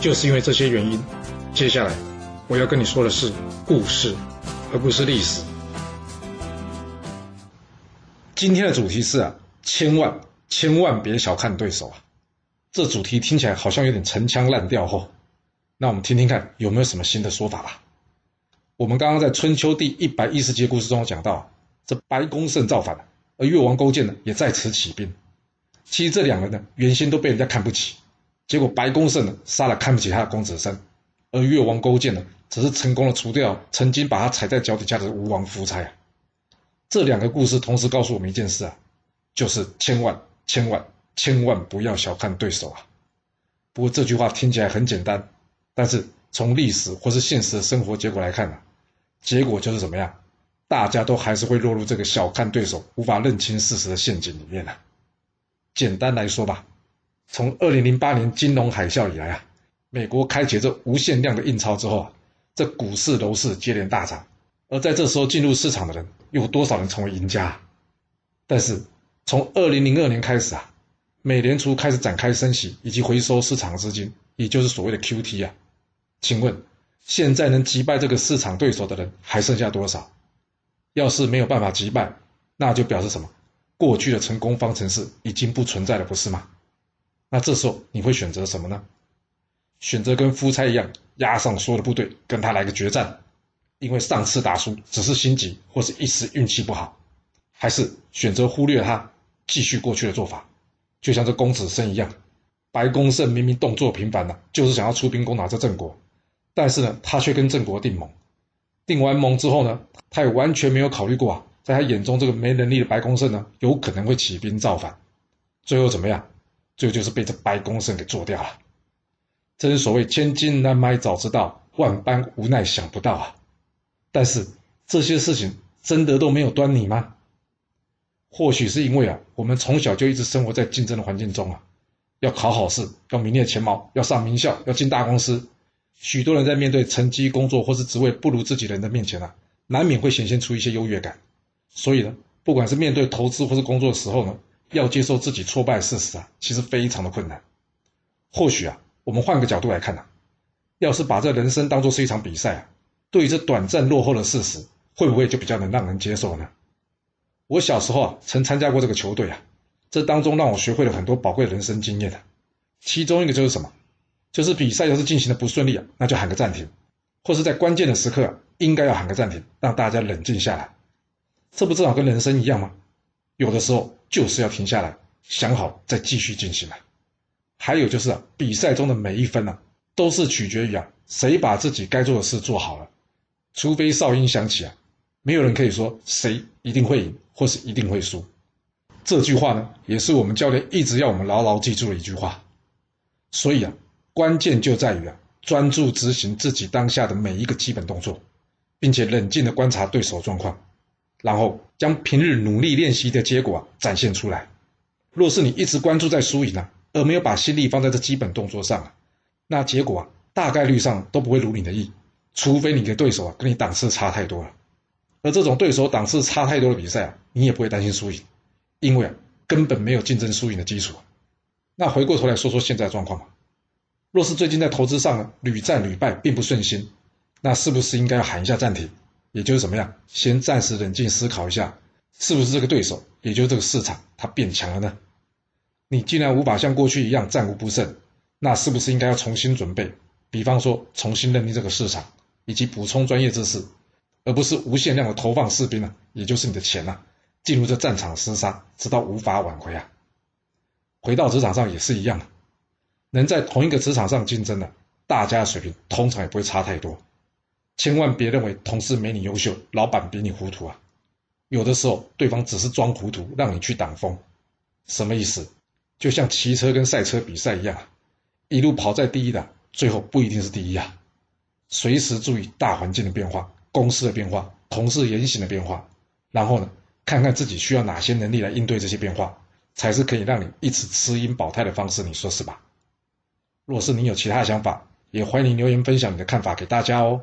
就是因为这些原因，接下来我要跟你说的是故事，而不是历史。今天的主题是啊，千万千万别小看对手啊！这主题听起来好像有点陈腔滥调吼，那我们听听看有没有什么新的说法吧。我们刚刚在春秋第一百一十节故事中讲到，这白公胜造反，而越王勾践呢也在此起兵。其实这两个呢，原先都被人家看不起。结果白公胜呢杀了看不起他的公子申，而越王勾践呢只是成功的除掉曾经把他踩在脚底下的吴王夫差啊。这两个故事同时告诉我们一件事啊，就是千万千万千万不要小看对手啊。不过这句话听起来很简单，但是从历史或是现实的生活结果来看呢，结果就是怎么样？大家都还是会落入这个小看对手、无法认清事实的陷阱里面呢。简单来说吧。从二零零八年金融海啸以来啊，美国开启这无限量的印钞之后啊，这股市楼市接连大涨。而在这时候进入市场的人，有多少人成为赢家？但是从二零零二年开始啊，美联储开始展开升息以及回收市场资金，也就是所谓的 QT 啊。请问现在能击败这个市场对手的人还剩下多少？要是没有办法击败，那就表示什么？过去的成功方程式已经不存在了，不是吗？那这时候你会选择什么呢？选择跟夫差一样押上所有的部队跟他来个决战，因为上次打输只是心急或是一时运气不好，还是选择忽略他，继续过去的做法？就像这公子胜一样，白公胜明明动作频繁的，就是想要出兵攻打这郑国，但是呢，他却跟郑国订盟，订完盟之后呢，他也完全没有考虑过啊，在他眼中这个没能力的白公胜呢，有可能会起兵造反，最后怎么样？最后就是被这白公胜给做掉了，真是所谓千金难买早知道，万般无奈想不到啊！但是这些事情真的都没有端倪吗？或许是因为啊，我们从小就一直生活在竞争的环境中啊，要考好试，要名列前茅，要上名校，要进大公司。许多人在面对成绩、工作或是职位不如自己人的面前啊，难免会显现出一些优越感。所以呢，不管是面对投资或是工作的时候呢。要接受自己挫败事实啊，其实非常的困难。或许啊，我们换个角度来看呐，要是把这人生当作是一场比赛啊，对于这短暂落后的事实，会不会就比较能让人接受呢？我小时候啊，曾参加过这个球队啊，这当中让我学会了很多宝贵的人生经验的。其中一个就是什么？就是比赛要是进行的不顺利啊，那就喊个暂停，或是在关键的时刻，应该要喊个暂停，让大家冷静下来。这不正好跟人生一样吗？有的时候就是要停下来，想好再继续进行啊。还有就是啊，比赛中的每一分呢，都是取决于啊，谁把自己该做的事做好了。除非哨音响起啊，没有人可以说谁一定会赢或是一定会输。这句话呢，也是我们教练一直要我们牢牢记住的一句话。所以啊，关键就在于啊，专注执行自己当下的每一个基本动作，并且冷静的观察对手状况。然后将平日努力练习的结果展现出来。若是你一直关注在输赢啊，而没有把心力放在这基本动作上，那结果啊大概率上都不会如你的意。除非你的对手啊跟你档次差太多了，而这种对手档次差太多的比赛啊，你也不会担心输赢，因为啊根本没有竞争输赢的基础。那回过头来说说现在状况吧若是最近在投资上屡战屡败，并不顺心，那是不是应该要喊一下暂停？也就是怎么样，先暂时冷静思考一下，是不是这个对手，也就是这个市场，它变强了呢？你既然无法像过去一样战无不胜，那是不是应该要重新准备？比方说，重新认定这个市场，以及补充专业知识，而不是无限量的投放士兵呢？也就是你的钱呐，进入这战场厮杀，直到无法挽回啊！回到职场上也是一样的，能在同一个职场上竞争的，大家的水平通常也不会差太多。千万别认为同事没你优秀，老板比你糊涂啊！有的时候对方只是装糊涂，让你去挡风。什么意思？就像骑车跟赛车比赛一样，一路跑在第一的，最后不一定是第一啊。随时注意大环境的变化、公司的变化、同事言行的变化，然后呢，看看自己需要哪些能力来应对这些变化，才是可以让你一直吃阴保泰的方式。你说是吧？若是你有其他想法，也欢迎留言分享你的看法给大家哦。